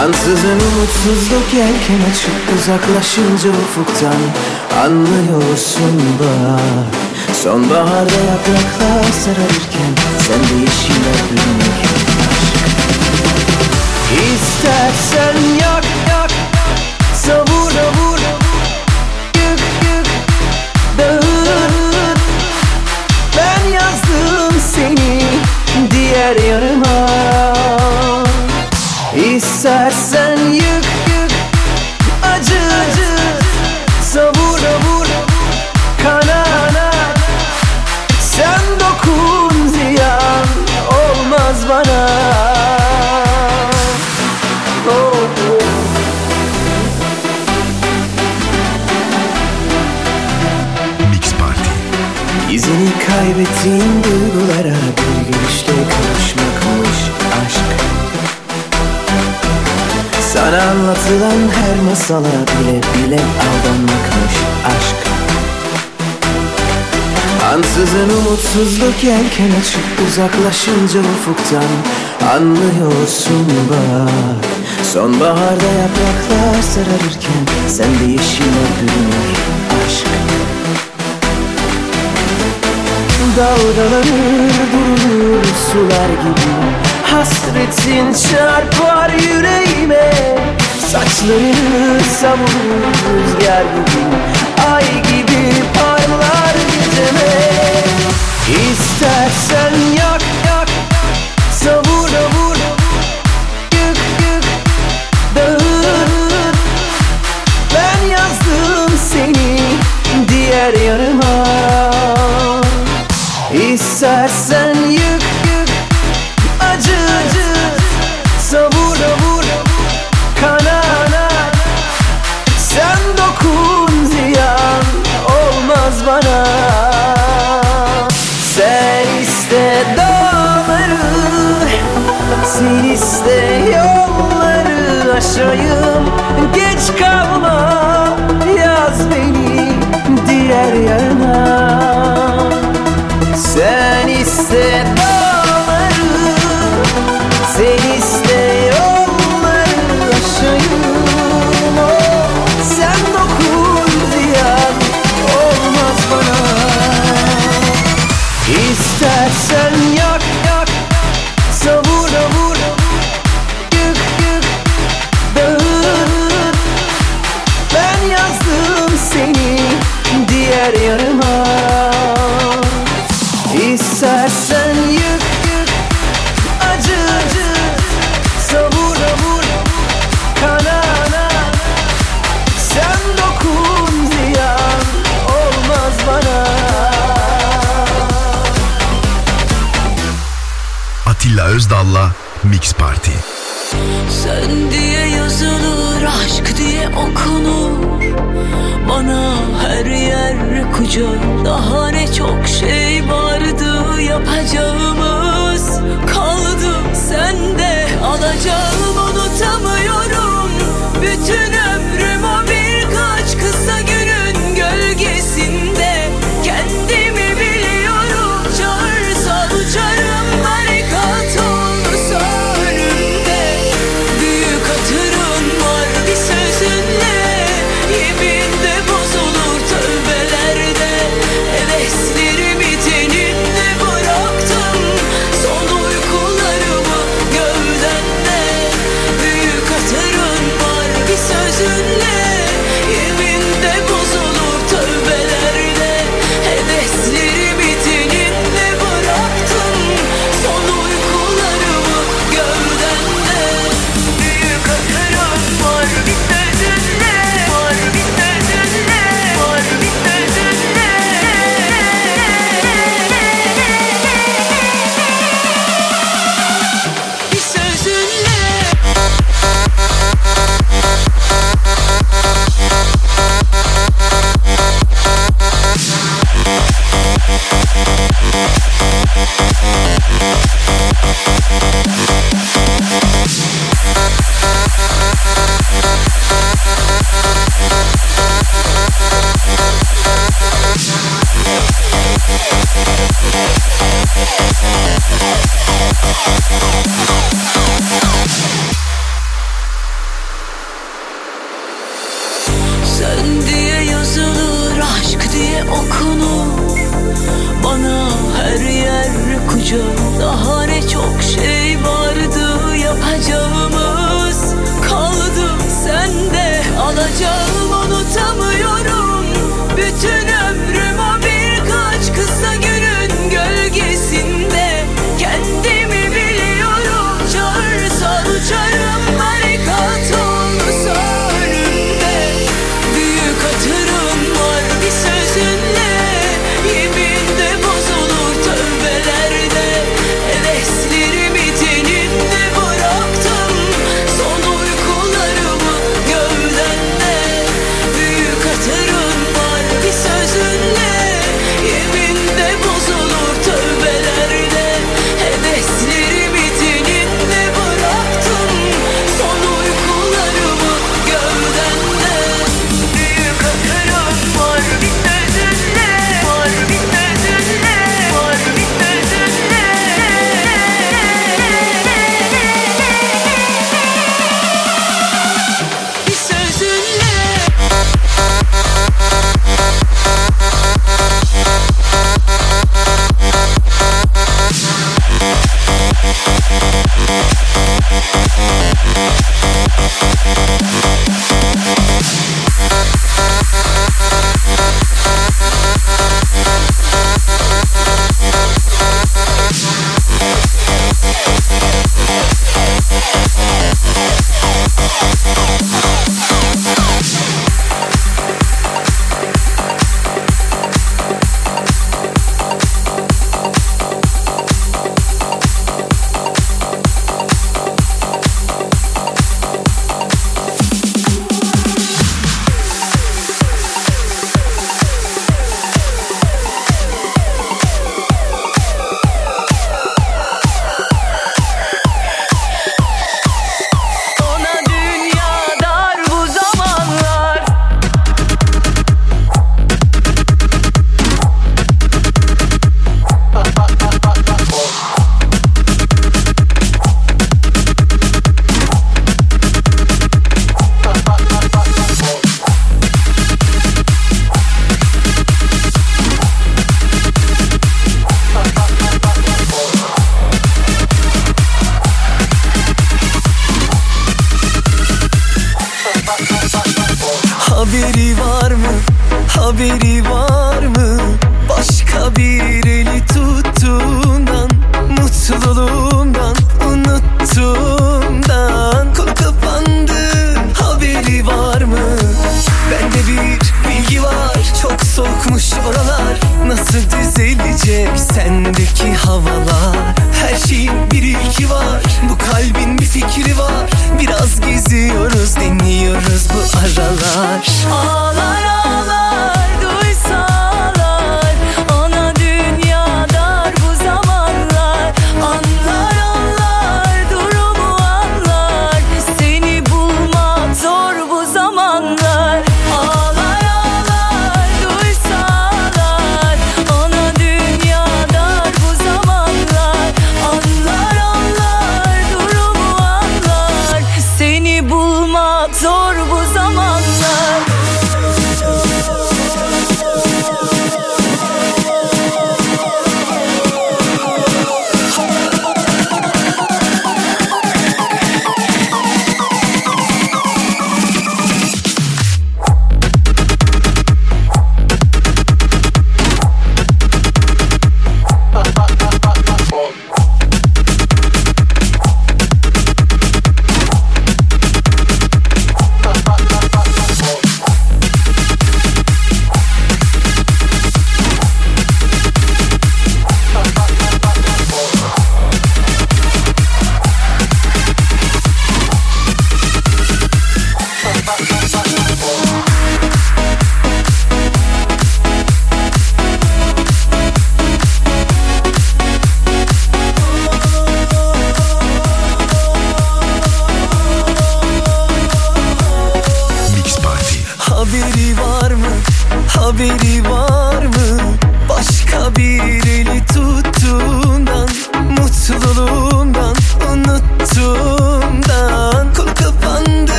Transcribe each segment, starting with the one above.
Ansızın umutsuzluk yelken açıp uzaklaşınca ufuktan Anlıyorsun bak. Sonbaharda yapraklar sararırken Sen de yeşiller bürünürken aşk. İstersen yak yak Savur savur Yık yık Dağıt. Ben yazdım seni Diğer yarıma Anlatılan her masala bile bile aldanmakmış aşk. Ansızın umutsuzluk yelken açıp uzaklaşınca ufuktan Anlıyorsun bak. Sonbaharda yapraklar sararırken Sen de yeşile bürünür aşk. Dalgalanır durulur sular gibi Hasretin çarpar yüreğime. Saçlarını savurur rüzgar gibi Ay gibi parlar geceme. İstersen yak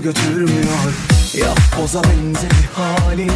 su götürmüyor. Yap boza benzeri halin